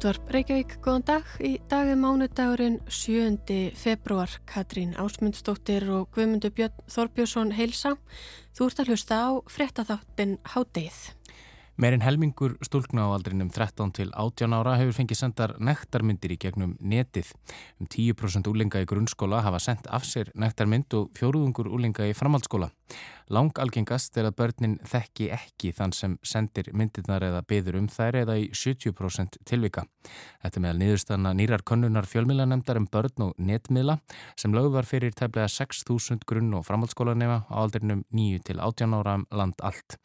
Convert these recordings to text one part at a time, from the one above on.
Útvarp Reykjavík, góðan dag. Í dag er mánudagurinn 7. februar. Katrín Ásmundsdóttir og Guðmundur Björn Þorbjörnsson heilsa. Þú ert að hlusta á frettatháttin Hádeið. Meirinn helmingur stúlkna á aldrinum 13 til 18 ára hefur fengið sendar nektarmyndir í gegnum netið. Um 10% úlinga í grunnskóla hafa sendt af sér nektarmynd og fjóruðungur úlinga í framhaldsskóla. Lang algengast er að börnin þekki ekki þann sem sendir myndirnar eða byður um þær eða í 70% tilvika. Þetta meðal niðurstanna nýrar konnunar fjölmiðlanemdar um börn og netmiðla sem lögð var fyrir tæplega 6.000 grunn- og framhaldsskólanema á aldrinum 9 til 18 ára um land allt.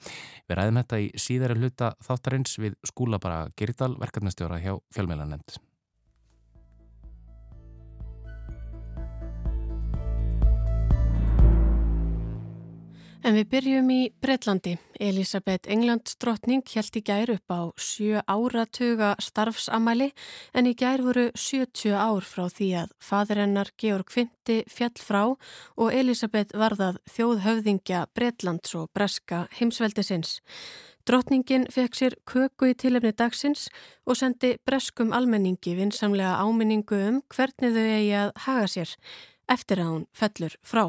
Við ræðum þetta í síðara hluta þáttarins við skúla bara Gerdal verkefnastjóra hjá fjölmiðlanemd. En við byrjum í Breitlandi. Elisabeth Englands drottning held í gær upp á sjö áratuga starfsamæli en í gær voru 70 ár frá því að fadirennar Georg V fjall frá og Elisabeth varðað þjóðhöfðingja Breitlands og breska heimsveldisins. Drottningin fekk sér köku í tilefni dagsins og sendi breskum almenningi vinsamlega áminningu um hvernig þau eigi að haga sér eftir að hún fellur frá.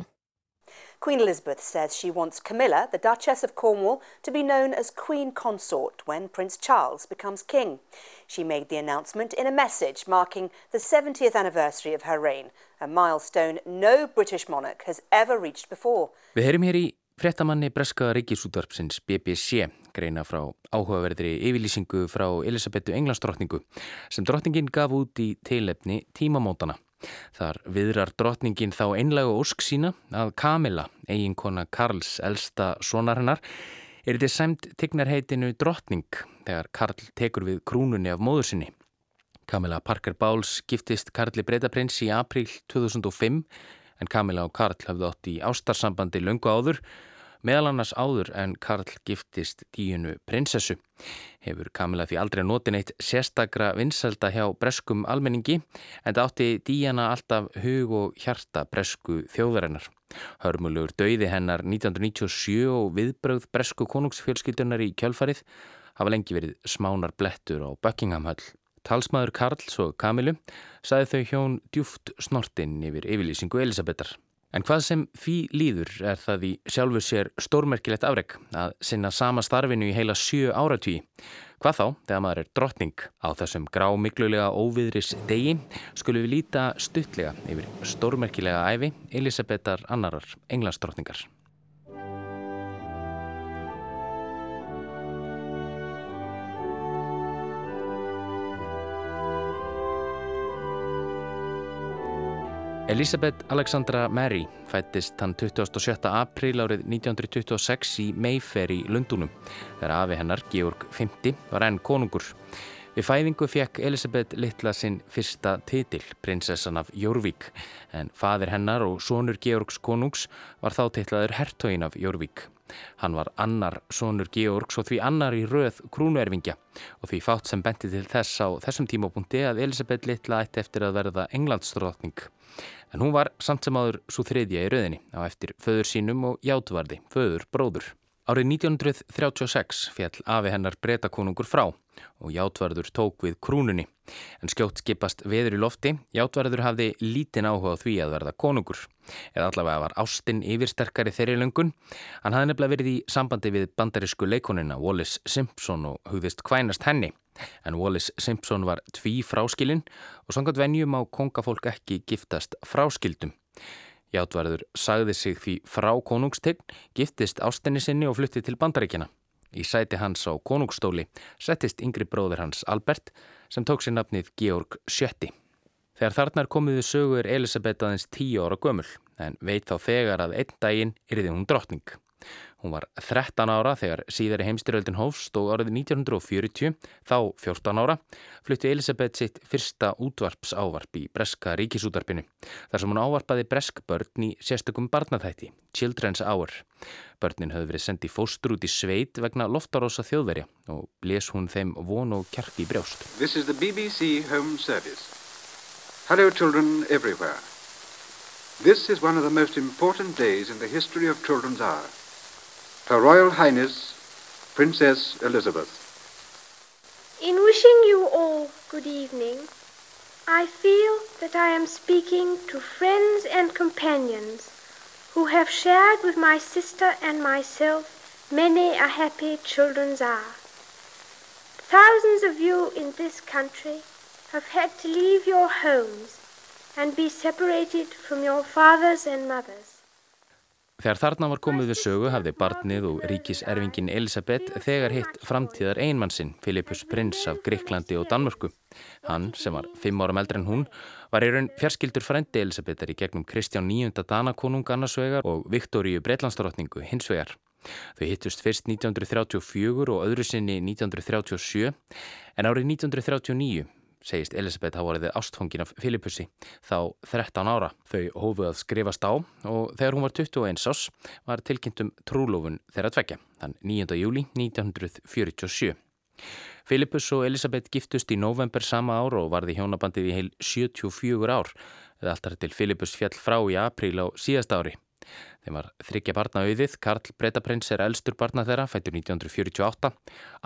Queen Elizabeth says she wants Camilla, the Duchess of Cornwall, to be known as Queen Consort when Prince Charles becomes king. She made the announcement in a message marking the 70th anniversary of her reign, a milestone no British monarch has ever reached before. Við heyrim hér í fréttamanni Breska Ríkisútvarpsins BBC greina frá áhugaverðri yfirlýsingu frá Elisabethu Englandsdrottningu sem drottningin gaf út í teilefni tímamótana. Þar viðrar drotningin þá einlega ósk sína að Kamila, eiginkona Karls elsta sonarinnar, er þetta sæmt tignarheitinu drotning þegar Karl tekur við krúnunni af móður sinni. Kamila Parker Bowles giftist Karli Breitaprins í april 2005 en Kamila og Karl hafði átt í ástarsambandi löngu áður meðal annars áður en Karl giftist díunu prinsessu. Hefur Kamila því aldrei notin eitt sérstakra vinselda hjá breskum almenningi en það átti díjana alltaf hug og hjarta bresku þjóðarinnar. Hörmulegur döiði hennar 1997 og viðbröð bresku konungsfjölskyldunar í kjölfarið hafa lengi verið smánar blettur á Buckingham Hall. Talsmaður Karls og Kamilu saði þau hjón djúft snortinn yfir yfirlýsingu Elisabetar. En hvað sem fí líður er það í sjálfu sér stórmerkilegt afreg að sinna sama starfinu í heila sjö áratví. Hvað þá, þegar maður er drottning á þessum grámiklulega óviðris degi, skulum við líta stuttlega yfir stórmerkilega æfi Elisabetar annarar englandsdrottningar. Elisabeth Alexandra Mary fættist hann 27. apríl árið 1926 í Mayfair í Lundunum þegar afi hennar, Georg V, var enn konungur. Við fæðingu fekk Elisabeth litla sinn fyrsta titil, prinsessan af Jórvík, en fadir hennar og sonur Georgs konungs var þá titlaður hertogin af Jórvík. Hann var annar sonur Georgs og því annar í röð krúnuerfingja og því fátt sem benti til þess á þessum tímapunkti að Elisabeth litla ætti eftir að verða englandsdrótning. En hún var samt sem áður svo þriðja í rauðinni á eftir föður sínum og játvarði, föður bróður. Árið 1936 fjall afi hennar breytakonungur frá og játvarður tók við krúnunni. En skjótt skipast veður í lofti, játvarður hafði lítinn áhuga því að verða konungur. Eða allavega var Ástin yfirsterkari þeirri löngun. Hann hafði nefnilega verið í sambandi við bandarísku leikonina Wallis Simpson og hugðist kvænast henni. En Wallis Simpson var tví fráskilinn og sangat venjum á kongafólk ekki giftast fráskildum. Játvarður sagði sig því frá konungstegn, giftist ástinni sinni og flutti til bandaríkjana. Í sæti hans á konungstóli settist yngri bróður hans Albert sem tók sér nafnið Georg Sjötti. Þegar þarnar komiðu sögur Elisabeth aðeins tíu ára gömul en veit þá þegar að einn daginn yrði hún drottning. Hún var 13 ára þegar síðari heimstyröldin hófst og árið 1940, þá 14 ára, flutti Elisabeth sitt fyrsta útvarpsávarp í Breska ríkisútarpinu þar sem hún ávarpaði bresk börn í sérstökum barnathætti, Children's Hour. Börnin höfðu verið sendið fóstur út í sveit vegna loftarosa þjóðverja og bles hún þeim von og kjarki í brjóst. This is the BBC Home Service. Hello children everywhere. This is one of the most important days in the history of Children's Hour. Her Royal Highness Princess Elizabeth. In wishing you all good evening, I feel that I am speaking to friends and companions who have shared with my sister and myself many a happy children's hour. Thousands of you in this country have had to leave your homes and be separated from your fathers and mothers. Þegar þarna var komið við sögu hafði barnið og ríkiserfingin Elisabeth þegar hitt framtíðar einmannsinn Filippus prins af Greiklandi og Danmörku. Hann, sem var fimm áram eldre en hún, var í raun fjarskildur frendi Elisabethar í gegnum Kristján IX. Danakonung annarsvegar og Viktoríu Breitlandsdrottningu hinsvegar. Þau hittust fyrst 1934 og öðru sinni 1937 en árið 1939 segist Elisabeth hafa vorið ástfóngin af Filipussi þá 13 ára. Þau hófuð að skrifast á og þegar hún var 21 ás var tilkynntum trúlofun þeirra tvekja, þann 9. júli 1947. Filipus og Elisabeth giftust í november sama ár og varði hjónabandið í heil 74 ár eða alltaf til Filipus fjall frá í apríl á síðast ári. Þeim var þryggja barna auðið, Karl Bretaprins er elstur barna þeirra, fættur 1948,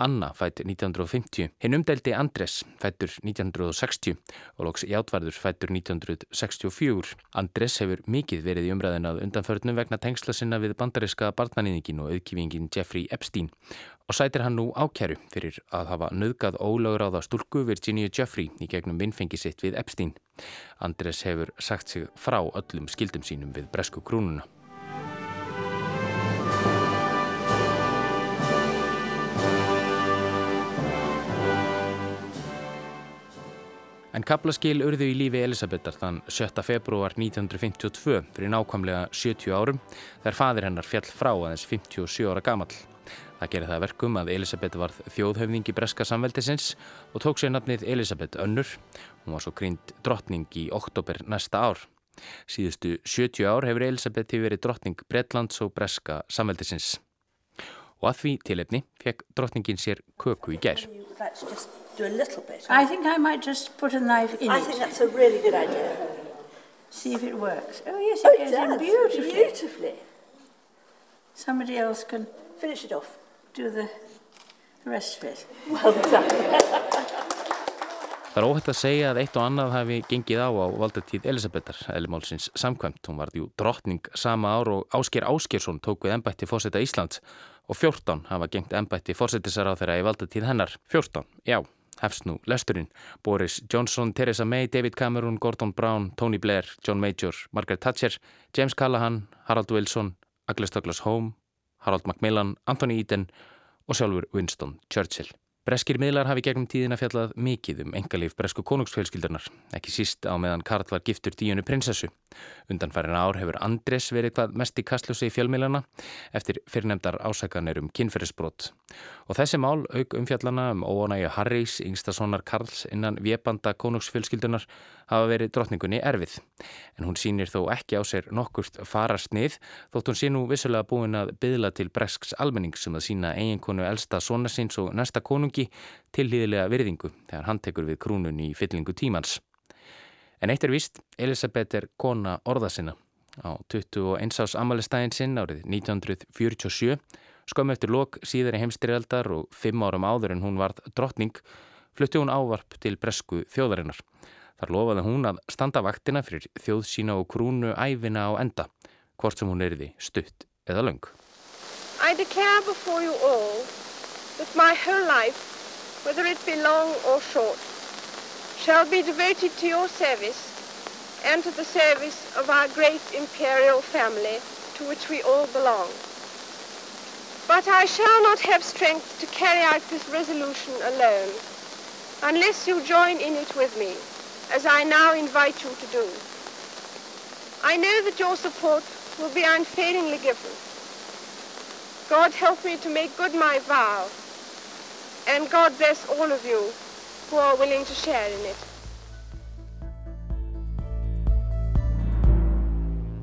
Anna fætt 1950, hinn umdeldi Andres fættur 1960 og loks Játvarður fættur 1964. Andres hefur mikið verið í umræðin að undanförnum vegna tengsla sinna við bandariska barnanýðingin og auðkífingin Jeffrey Epstein. Og sætir hann nú ákjæru fyrir að hafa nöðgað ólögur á það stúlku Virginia Jeffrey í gegnum vinnfengi sitt við Epstein. Andres hefur sagt sig frá öllum skildum sínum við bresku krúnuna. En kaplaskil urðu í lífi Elisabethar þann 7. februar 1952 fyrir nákvæmlega 70 árum þegar fadir hennar fjall frá aðeins 57 ára gamall. Það gerði það verkum að Elisabeth varð þjóðhöfningi breska samveldisins og tók sér nafnið Elisabeth Önnur. Hún var svo grínd drottning í oktober næsta ár. Síðustu 70 ár hefur Elisabeth verið drottning Bretlands og breska samveldisins. Og að því tilefni fekk drottningin sér köku í gær do a little bit. I think I might just put a knife in I it. I think that's a really good idea. See if it works. Oh yes, it oh, goes in beautifully. beautifully. Somebody else can finish it off. Do the rest of it. Well done. Það er óhætt að segja að eitt og annað hafi gengið á á valdatíð Elisabethar, Elimálsins samkvæmt. Hún varði jú drottning sama ár og Ásker Áskersson tók við ennbætti fórseta Íslands og 14 hafa gengt ennbætti fórsetisar á þeirra í valdatíð hennar. 14, já hefst nú lesturinn. Boris Johnson, Theresa May, David Cameron, Gordon Brown, Tony Blair, John Major, Margaret Thatcher, James Callahan, Harald Wilson, Agnes Douglas Home, Harold Macmillan, Anthony Eden og sjálfur Winston Churchill. Breskir miðlar hafi gegnum tíðina fjallað mikið um engalíf bresku konungsfjölskyldunar, ekki síst á meðan Karl var giftur díunu prinsessu. Undanfærin ár hefur Andres verið hvað mest í kastljósi í fjölmiðlana eftir fyrrnemdar ásakanir um kynferðisbrot. Og þessi mál auk umfjallana um óanægju Harrys, yngstasónar Karls innan viepanda konungsfjölskyldunar hafa verið drotningunni erfið. En hún sínir þó ekki á sér nokkurt farastnið þótt hún sé nú vissulega búin að byðla til bresks almenning sem um að sína eiginkonu elsta sónarsins og næsta konungi til hlýðilega virðingu þegar hann tekur við krúnun í fyllingu tímans. En eitt er vist, Elisabeth er kona orðasina. Á 21. ás amalistæðin sinn árið 1947 skömmu eftir lok síðar í heimstriðaldar og fimm árum áður en hún varð drottning flutti hún ávarp til bresku þjóðarinnar. Þar lofaði hún að standa vaktina fyrir þjóð sína og krúnu æfina á enda, hvort sem hún erði stutt eða löng. I declare before you all that my whole life, whether it be long or short, shall be devoted to your service and to the service of our great imperial family to which we all belong. But I shall not have strength to carry out this resolution alone unless you join in it with me, as I now invite you to do. I know that your support will be unfailingly given. God help me to make good my vow, and God bless all of you who are willing to share in it.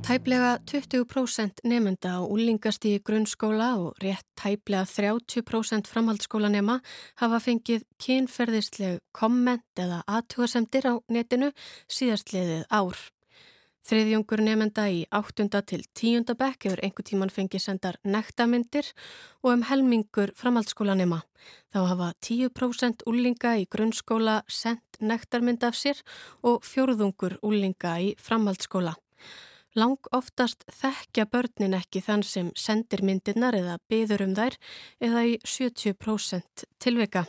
Tæplega 20% nefnda á úlingast í grunnskóla og rétt tæplega 30% framhaldsskólanema hafa fengið kynferðisleg komment eða aðtúasemdir á netinu síðastliðið ár. Þriðjungur nefenda í 8. til 10. bekk hefur einhver tíman fengið sendar nektarmyndir og um helmingur framhaldsskólanema. Þá hafa 10% úlinga í grunnskóla sendt nektarmynd af sér og fjórðungur úlinga í framhaldsskóla. Lang oftast þekkja börnin ekki þann sem sendir myndirnar eða byður um þær eða í 70% tilvika.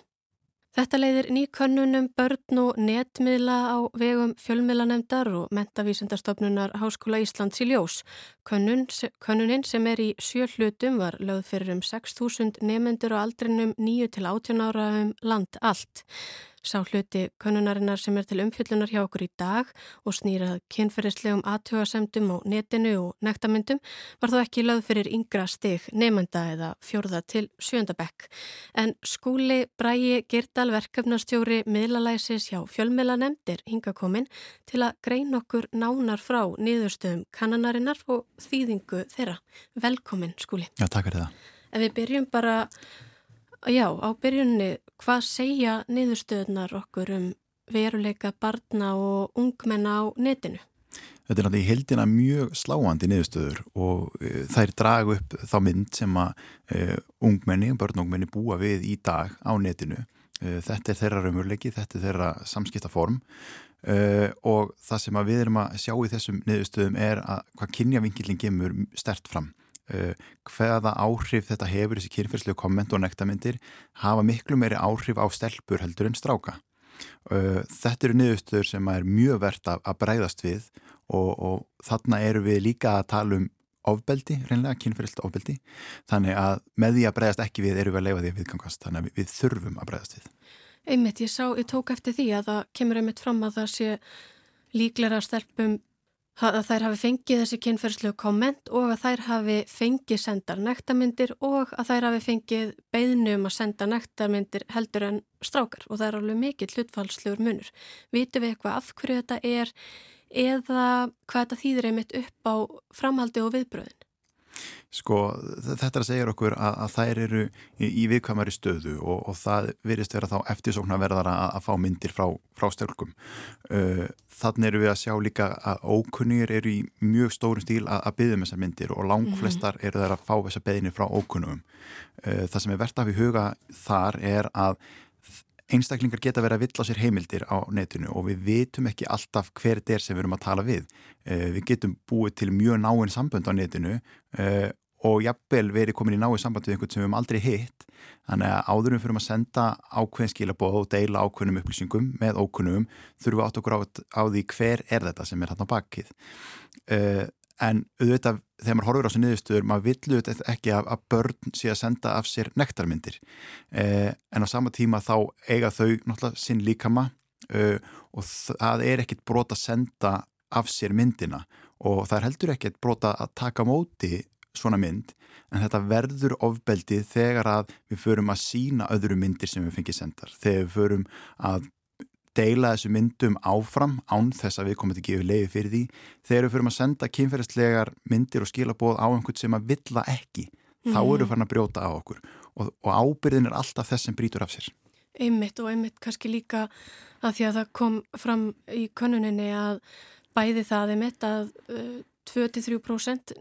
Þetta leiðir nýkönnunum börn og netmiðla á vegum fjölmiðlanemdar og mentavísendastofnunar Háskóla Íslands í ljós. Könnun, könnunin sem er í sjö hlutum var lögð fyrir um 6.000 nefendur á aldrinum 9 til 18 ára um land allt. Sá hluti konunarinnar sem er til umfjöllunar hjá okkur í dag og snýrað kynferðislegum aðtjóðasemdum á netinu og nektamyndum var þó ekki lögð fyrir yngra stig nefnda eða fjórða til sjöndabekk. En skúli Bræi Girdal verkefnastjóri miðlalæsis hjá fjölmiðlanemnd er hingakomin til að grein okkur nánar frá niðurstöðum kannanarinnar og þýðingu þeirra. Velkomin skúli. Já, takk fyrir það. Ef við byrjum bara Já, á byrjunni, hvað segja niðurstöðnar okkur um veruleika barna og ungmenna á netinu? Þetta er náttúrulega í heldina mjög sláandi niðurstöður og e, þær dragu upp þá mynd sem að e, ungmenni, og ungmenni búa við í dag á netinu. E, þetta er þeirra raumurleiki, þetta er þeirra samskiptaform e, og það sem við erum að sjá í þessum niðurstöðum er að hvað kynjavingilin gemur stert fram. Uh, hvaða áhrif þetta hefur þessi kynferðslegu komment og nektarmyndir hafa miklu meiri áhrif á stelpur heldur en stráka. Uh, þetta eru niðurstöður sem er mjög verðt að, að breyðast við og, og þarna eru við líka að tala um ofbeldi, reynlega kynferðslega ofbeldi þannig að með því að breyðast ekki við eru við að leifa því að viðgangast, þannig að við, við þurfum að breyðast við. Einmitt, ég sá, ég tók eftir því að það kemur einmitt fram að það sé líklæra stelpum að þær hafi fengið þessi kynferðslu komment og að þær hafi fengið sendar nektarmyndir og að þær hafi fengið beðnum að senda nektarmyndir heldur en strákar og það er alveg mikill hlutfallslegur munur. Vitu við eitthvað af hverju þetta er eða hvað þetta þýðir einmitt upp á framhaldi og viðbröðin? Sko þetta segja okkur að, að þær eru í, í viðkvæmari stöðu og, og það virðist vera þá eftirsóknar verðara að, að fá myndir frá, frá stjálkum. Uh, þannig eru við að sjá líka að ókunnir eru í mjög stórum stíl að, að byggja um þessar myndir og lang mhm. flestar eru þær að fá þessar beðinir frá ókunnum. Uh, það sem er verðt að við huga þar er að einstaklingar geta verið að vill á sér heimildir á netinu og við vitum ekki alltaf hver þetta er sem við erum að tala við. Uh, við getum búið til mjög náinn sambönd á netinu uh, og jafnvel verið komin í náinn samband við einhvern sem við hefum aldrei hitt. Þannig að áðurum fyrir að senda ákveðin skilabóð og deila ákveðnum upplýsingum með ókunnum þurfum við átt okkur á, á því hver er þetta sem er hérna bakið. Uh, en auðvitað þegar maður horfur á þessu niðurstöður maður villu auðvitað ekki að, að börn sé að senda af sér nektarmyndir. Eh, en á sama tíma þá eiga þau náttúrulega sinn líkama eh, og það er ekkit brot að senda af sér myndina. Og það er heldur ekkit brot að taka móti svona mynd en þetta verður ofbeldi þegar að við förum að sína öðru myndir sem við fengið sendar. Þegar við förum að deila þessu myndum áfram án þess að við komum til að gefa leiði fyrir því. Þegar við fyrir að senda kynferðislegar myndir og skilabóð á einhvern sem að vilja ekki mm. þá eru við farin að brjóta á okkur. Og, og ábyrðin er alltaf þess sem brítur af sér. Einmitt og einmitt kannski líka að því að það kom fram í konuninni að bæði það einmitt að uh, 23%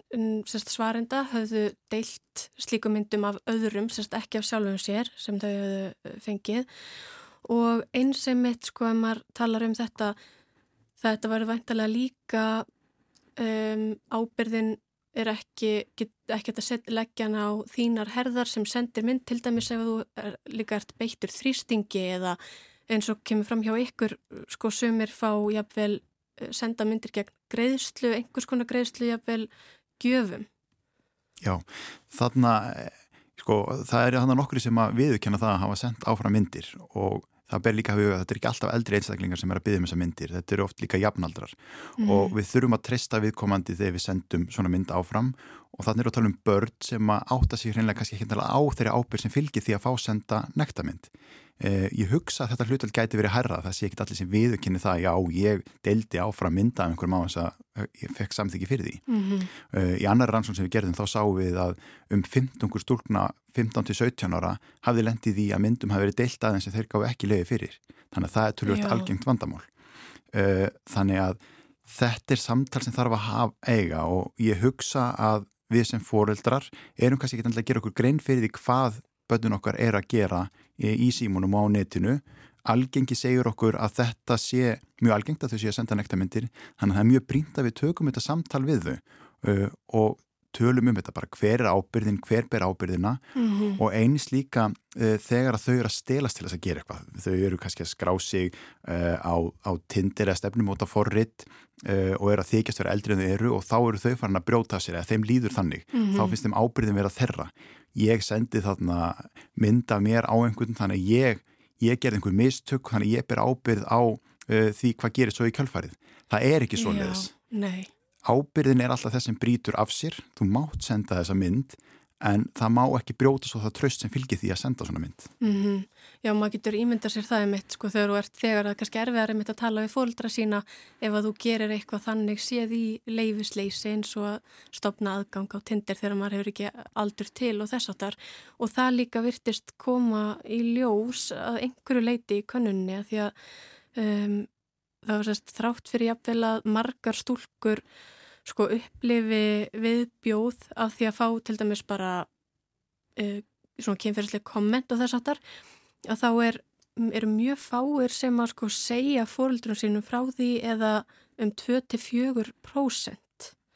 sérst, svarenda höfðu deilt slíku myndum af öðrum, sérst, ekki af sjálfum sér sem þau höfðu fengið og eins sem mitt sko að maður talar um þetta þetta verður væntalega líka um, ábyrðin er ekki, get, ekki að setja leggjan á þínar herðar sem sendir mynd til dæmis ef þú er, líka ert beittur þrýstingi eða eins og kemur fram hjá ykkur sko sumir fá jafnvel eh, senda myndir gegn greiðslu, einhvers konar greiðslu jafnvel gjöfum. Já, þarna sko það er þannig nokkri sem að viðkenna það að hafa sendt áfram myndir og það ber líka að huga að þetta er ekki alltaf eldri einstaklingar sem er að byggja um þessa myndir, þetta eru oft líka jafnaldrar mm. og við þurfum að treysta viðkomandi þegar við sendum svona mynd áfram og þannig er að tala um börn sem að átta sig hreinlega kannski ekki á þeirri ábyrg sem fylgir því að fá senda nektarmynd. Eh, ég hugsa að þetta hlutveld gæti verið herra, það sé ekki allir sem viðkynni það, já ég deildi áfram mynda af einhverjum á þess að eh, ég fekk samþyggi fyrir því. Mm -hmm. eh, í annar rannsón sem við gerðum þá sáum við að um 15 stúrkna 15-17 ára hafði lendið í að myndum hafi verið deilt aðeins sem þeir gáði ekki leiði fyrir. Þannig að það er tölvöld algengt vandamál. Eh, þannig að þetta er samtal sem þarf að hafa eiga og ég hugsa að við sem foreldrar erum kannski ekki að gera okkur grein fyrir því hvað börnun okkar er að gera í símunum á netinu. Algengi segjur okkur að þetta sé mjög algengt að þau sé að senda nektarmyndir þannig að það er mjög brínt að við tökum þetta samtal við þau uh, og tölum um þetta bara hver er ábyrðin, hver ber ábyrðina mm -hmm. og eins líka uh, þegar að þau eru að stelast til þess að gera eitthvað. Þau eru kannski að skrá sig uh, á, á tindir eða stefnum út á forrið uh, og eru að þykjast vera eldri en þau eru og þá eru þau farin að brjóta sér eða þeim líður þannig, mm -hmm. þá finnst þeim ábyrðin vera þerra ég sendi þarna mynda mér á einhvern þannig ég ég gerði einhver mistök, þannig ég ber ábyrð á uh, því hvað gerir svo í kjölfarið. Það er ekki svo leiðis. Ábyrðin er alltaf þess sem brítur af sér, þú mátt senda þessa mynd en það má ekki brjóta svo það tröst sem fylgir því að senda svona mynd. Mm -hmm. Já, maður getur ímynda sér það einmitt sko þegar þú ert þegar er kannski erfiðar einmitt að tala við fólkdra sína ef að þú gerir eitthvað þannig séð í leifisleysi eins og að stopna aðgang á tindir þegar maður hefur ekki aldur til og þess áttar og það líka virtist koma í ljós að einhverju leiti í könnunni að því að um, það var sérst þrátt fyrir jafnvel að margar stúlkur sko upplifi viðbjóð af því að fá til dæmis bara uh, svona kynferðislega komment og þess aftar að þá er, eru mjög fáir sem að sko segja fóröldunum sínum frá því eða um 2-4%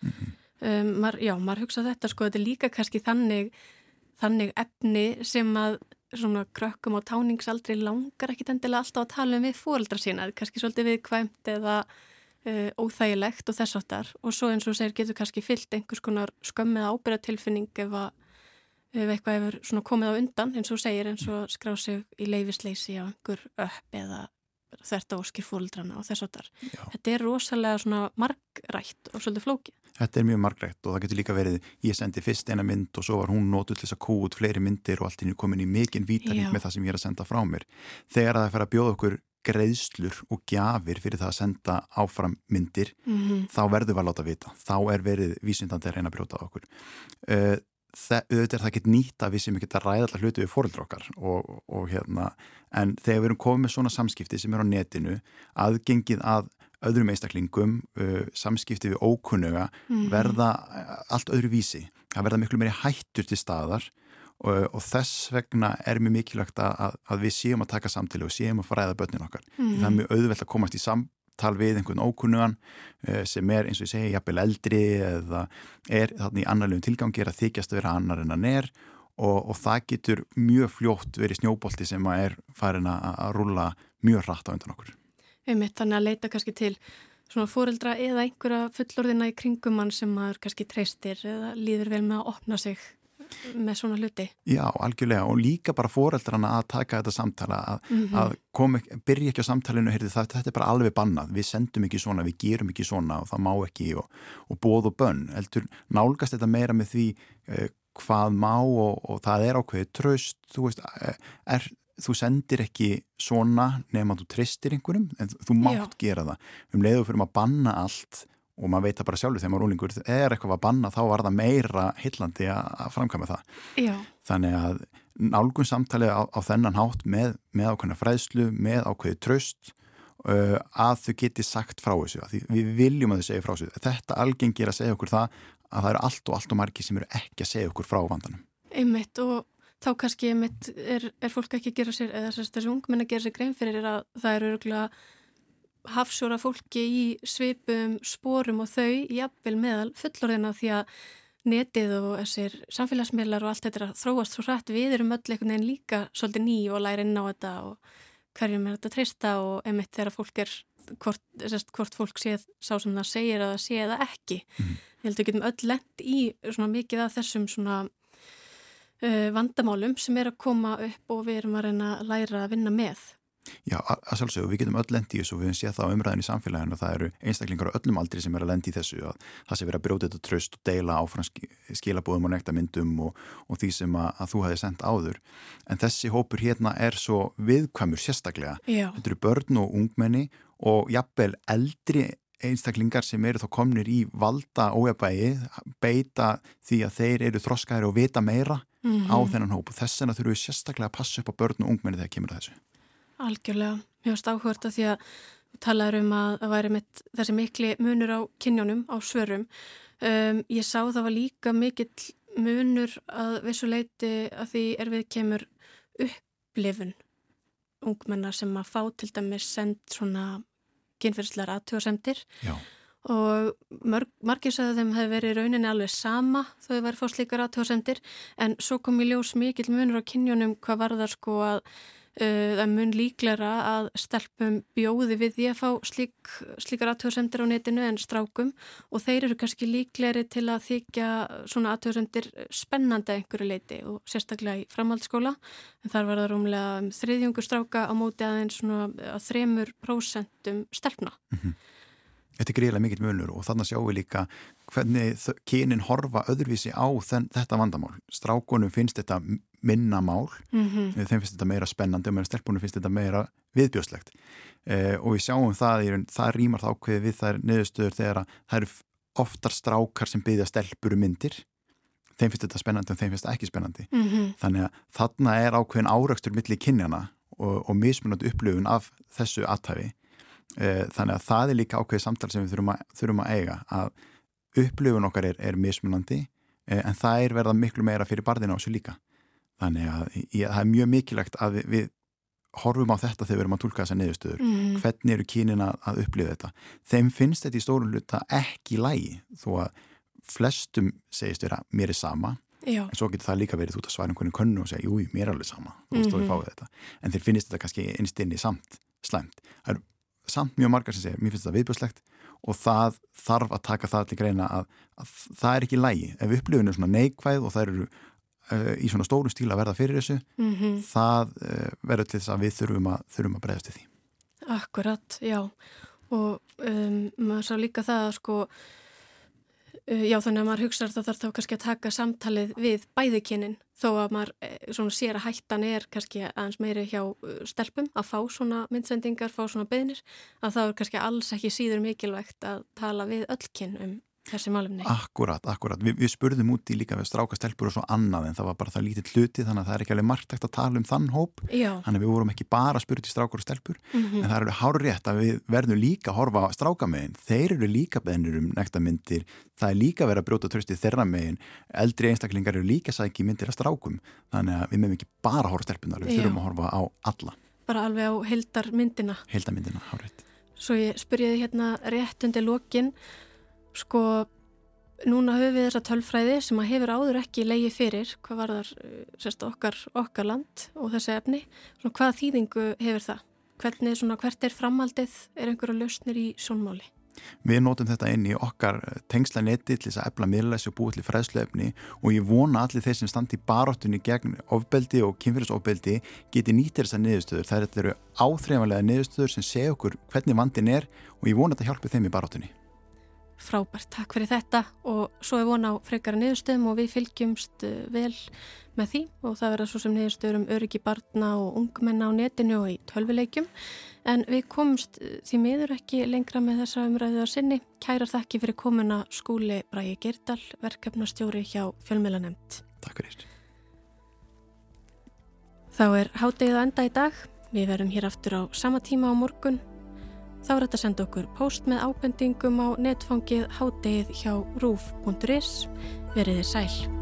mm -hmm. um, mar, já, maður hugsa þetta sko, þetta er líka kannski þannig þannig efni sem að svona krökkum á táningsaldri langar ekkit endilega alltaf að tala um við fóröldra sína, kannski svolítið viðkvæmt eða uh, óþægilegt og þess aftar og svo eins og segir getur kannski fyllt einhvers konar skömmið ábyrgatilfinning ef, ef eitthvað hefur svona komið á undan eins og segir eins og skrá sig í leifisleysi á einhver upp eða þetta óskir fóldrana og þess aftar. Þetta er rosalega svona margrætt og svolítið flókið. Þetta er mjög margrætt og það getur líka verið ég sendi fyrst eina mynd og svo var hún nótuð til þess að kú út fleiri myndir og allt inn í komin í mikinn vítaring með það sem ég er að senda frá mér. Þegar það fer að bjóða okkur greiðslur og gjafir fyrir það að senda áfram myndir mm -hmm. þá verður við að láta vita þá er verið vísindandi að reyna að brjóta okkur uh, það, auðvitað er það ekki nýtt að við sem ekki að ræða allar hluti við fóröldra okkar og, og hérna en þegar við erum komið með svona samskipti sem er á netinu aðgengið að öðrum eistaklingum uh, samskipti við ókunnuga mm -hmm. verða allt öðru vísi það verða miklu meiri hættur til staðar og, og þess vegna er mjög mikilvægt að, að við séum að taka samtili og séum að fræða börnin okkar. Mm. Það er mjög auðvelt að komast í samtal við einhvern ókunnugan eh, sem er eins og ég segi jafnvel eldri eða er þarna í annarlegum tilgangi er að þykjast að vera annar en að ner og, og það getur mjög fljótt verið snjóbolti sem er farin að, að rúla mjög rætt á undan okkur. Einmitt, þannig að leita kannski til svona fóreldra eða einhverja fullorðina í kringum mann sem maður kannski treystir eða líður vel með að opna sig með svona hluti. Já, algjörlega og líka bara foreldrana að taka þetta samtala að, mm -hmm. að kom, byrja ekki á samtalenu heyrði, það, þetta er bara alveg bannað, við sendum ekki svona við gerum ekki svona og það má ekki og, og bóð og bönn, heldur nálgast þetta meira með því eh, hvað má og, og það er ákveðið tröst, þú veist eh, er, þú sendir ekki svona nefn að þú tristir einhverjum en þú mátt Já. gera það um leiðu fyrir að banna allt og maður veit það bara sjálfur þegar maður er úlingur eða eitthvað var banna þá var það meira hillandi að framkvæma það Já. þannig að nálgun samtalið á, á þennan hátt með, með ákveðna fræðslu, með ákveði tröst uh, að þau geti sagt frá þessu, því við viljum að þau segja frá þessu þetta algengir að segja okkur það að það eru allt og allt og margi sem eru ekki að segja okkur frá vandanum. Einmitt og þá kannski einmitt er, er fólk ekki að gera sér, eða þessi ungmenn að gera sér grein fyrir að það eru örgulega hafsjóra fólki í svipum spórum og þau jafnvel meðal fullorðina því að netið og þessir samfélagsmiðlar og allt þetta þróast svo hrætt við erum öll einhvern veginn líka svolítið ný og læra inn á þetta og hverjum er þetta treysta og emitt þegar fólk er hvort, sérst, hvort fólk séð sá sem það segir að það sé eða ekki. Mm. ég held að við getum öll lend í svona mikið af þessum svona uh, vandamálum sem er að koma upp og við erum að reyna að læra að vinna með Já, að sjálfsögðu, við getum öll lendi í þessu og við hefum séð það á umræðin í samfélaginu og það eru einstaklingar á öllum aldri sem er að lendi í þessu að það sé verið að brjóta þetta tröst og deila áfram skilabóðum og nektarmyndum og, og því sem að, að þú hefði sendt áður en þessi hópur hérna er svo viðkvæmur sérstaklega Já. þetta eru börn og ungmenni og jafnvel eldri einstaklingar sem eru þá komnir í valda ójabægi beita því að þeir eru þroskaðir og vita meira mm -hmm. á þennan hóp og þess Algjörlega, mjög stáhvert að því að talaður um að það væri með þessi mikli munur á kynjónum, á svörum. Um, ég sá það var líka mikill munur að vissu leiti að því er við kemur upplifun ungmennar sem að fá til dæmis send svona kynferðslar aðtjóðasemtir og marg, margir sagði þeim hefði verið rauninni alveg sama þó þau væri fóð slíkar aðtjóðasemtir en svo kom í ljós mikill munur á kynjónum hvað var það sko að það mun líklara að stelpum bjóði við því að fá slík, slíkar aðtöðsendir á netinu en strákum og þeir eru kannski líkleri til að þykja svona aðtöðsendir spennandi að einhverju leiti og sérstaklega í framhaldsskóla en þar var það rúmlega um þriðjungur stráka á móti aðeins svona að þremur prósentum stelpna. Mm -hmm. Þetta er greiðilega mikill munur og þannig sjáum við líka hvernig kynin horfa öðruvísi á þenn, þetta vandamál. Strákunum finnst þetta minna mál. Mm -hmm. þeim finnst þetta meira spennandi og meira stelpunum finnst þetta meira viðbjóslegt eh, og við sjáum það í raun, það rýmar þá ákveði við þær niðurstöður þegar það eru oftar strákar sem byggja stelpuru um myndir. Þeim finnst þetta spennandi og þeim finnst þetta ekki spennandi. Mm -hmm. þannig að þarna er ákveðin árakstur millir kynjana og, og mismunandi upplöfun af þessu aðtæfi eh, þannig að það er líka ákveði samtal sem við þurfum að, þurfum að eiga að upplöfun okkar er, er mismunandi eh, en það er verða miklu meira fyrir barðina á þessu líka Þannig að ég, það er mjög mikilvægt að við, við horfum á þetta þegar við erum að tólka þessa neðustöður. Mm. Hvernig eru kynin að, upplifa þetta? Þeim finnst þetta í stórun hluta ekki lægi þó að flestum segist vera mér er sama Já. en svo getur það líka verið út að svara einhvern könnu og segja jú, mér er alveg sama mm -hmm. En þeir finnst þetta kannski einstinni samt slæmt. Það er samt mjög margar sem segja mér finnst þetta viðbjörnslegt og það þarf að taka það til greina að, að það er ekki lægi. Ef upplifinu er svona neikvæð og það eru uh, í svona stóru stíla verða fyrir þessu. Mm -hmm. það uh, verður til þess að við þurfum að, þurfum að bregðast til því. Akkurat, já. Og um, maður sá líka það að sko uh, já þannig að maður hugsa að það þarf þá kannski að taka samtalið við bæðikinin þó að maður svona sér að hættan er kannski aðeins meiri hjá stelpum að fá svona myndsendingar, fá svona beðnir að það er kannski alls ekki síður mikilvægt að tala við öllkinn um þessi málumni. Akkurat, akkurat. Vi, við spurðum úti líka við strákastelpur og svo annað en það var bara það lítið hluti þannig að það er ekki alveg margt að tala um þann hóp Já. þannig við vorum ekki bara að spurði strákur og stelpur mm -hmm. en það er alveg hárétt að við verðum líka að horfa á strákamegin. Þeir eru líka beðnir um nektarmyndir, það er líka verið að brjóta trösti þeirra megin, eldri einstaklingar eru líka sæki myndir að strákum þannig að við meðum ekki bara að horfa stelpunar, Sko, núna höfum við þessa tölfræði sem að hefur áður ekki leiði fyrir hvað var þar eh, sérst, okkar, okkar land og þessi efni. Svona, hvað þýðingu hefur það? Hvernig, svona, hvert er framhaldið? Er einhverju lausnir í sjónmáli? Við notum þetta inn í okkar tengslaneti til þess að efla miðlæsi og búið til fræðsluefni og ég vona allir þeir sem standi baróttunni gegn ofbeldi og kynfyrirsofbeldi geti nýttir þessar niðurstöður. Það eru áþreifanlega niðurstöður sem segja okkur hvernig vandin er og ég vona þetta hjálpi þeim í baróttunni. Frábært, takk fyrir þetta og svo er von á frekara niðurstöðum og við fylgjumst eh, vel með því og það verða svo sem niðurstöður um öryggi barna og ungmenna á netinu og í tölvileikjum en við komumst eh, því miður ekki lengra með þessa umræðu að sinni. Kærar þakki fyrir komuna skúli Bræi Gerdal, verkefnastjóri hjá Fjölmjölanemt. Takk fyrir. Þá er háttegið að enda í dag. Við verum hér aftur á sama tíma á morgun Þá er þetta að senda okkur post með ábendingum á netfangið hádegið hjá rúf.is. Veriði sæl.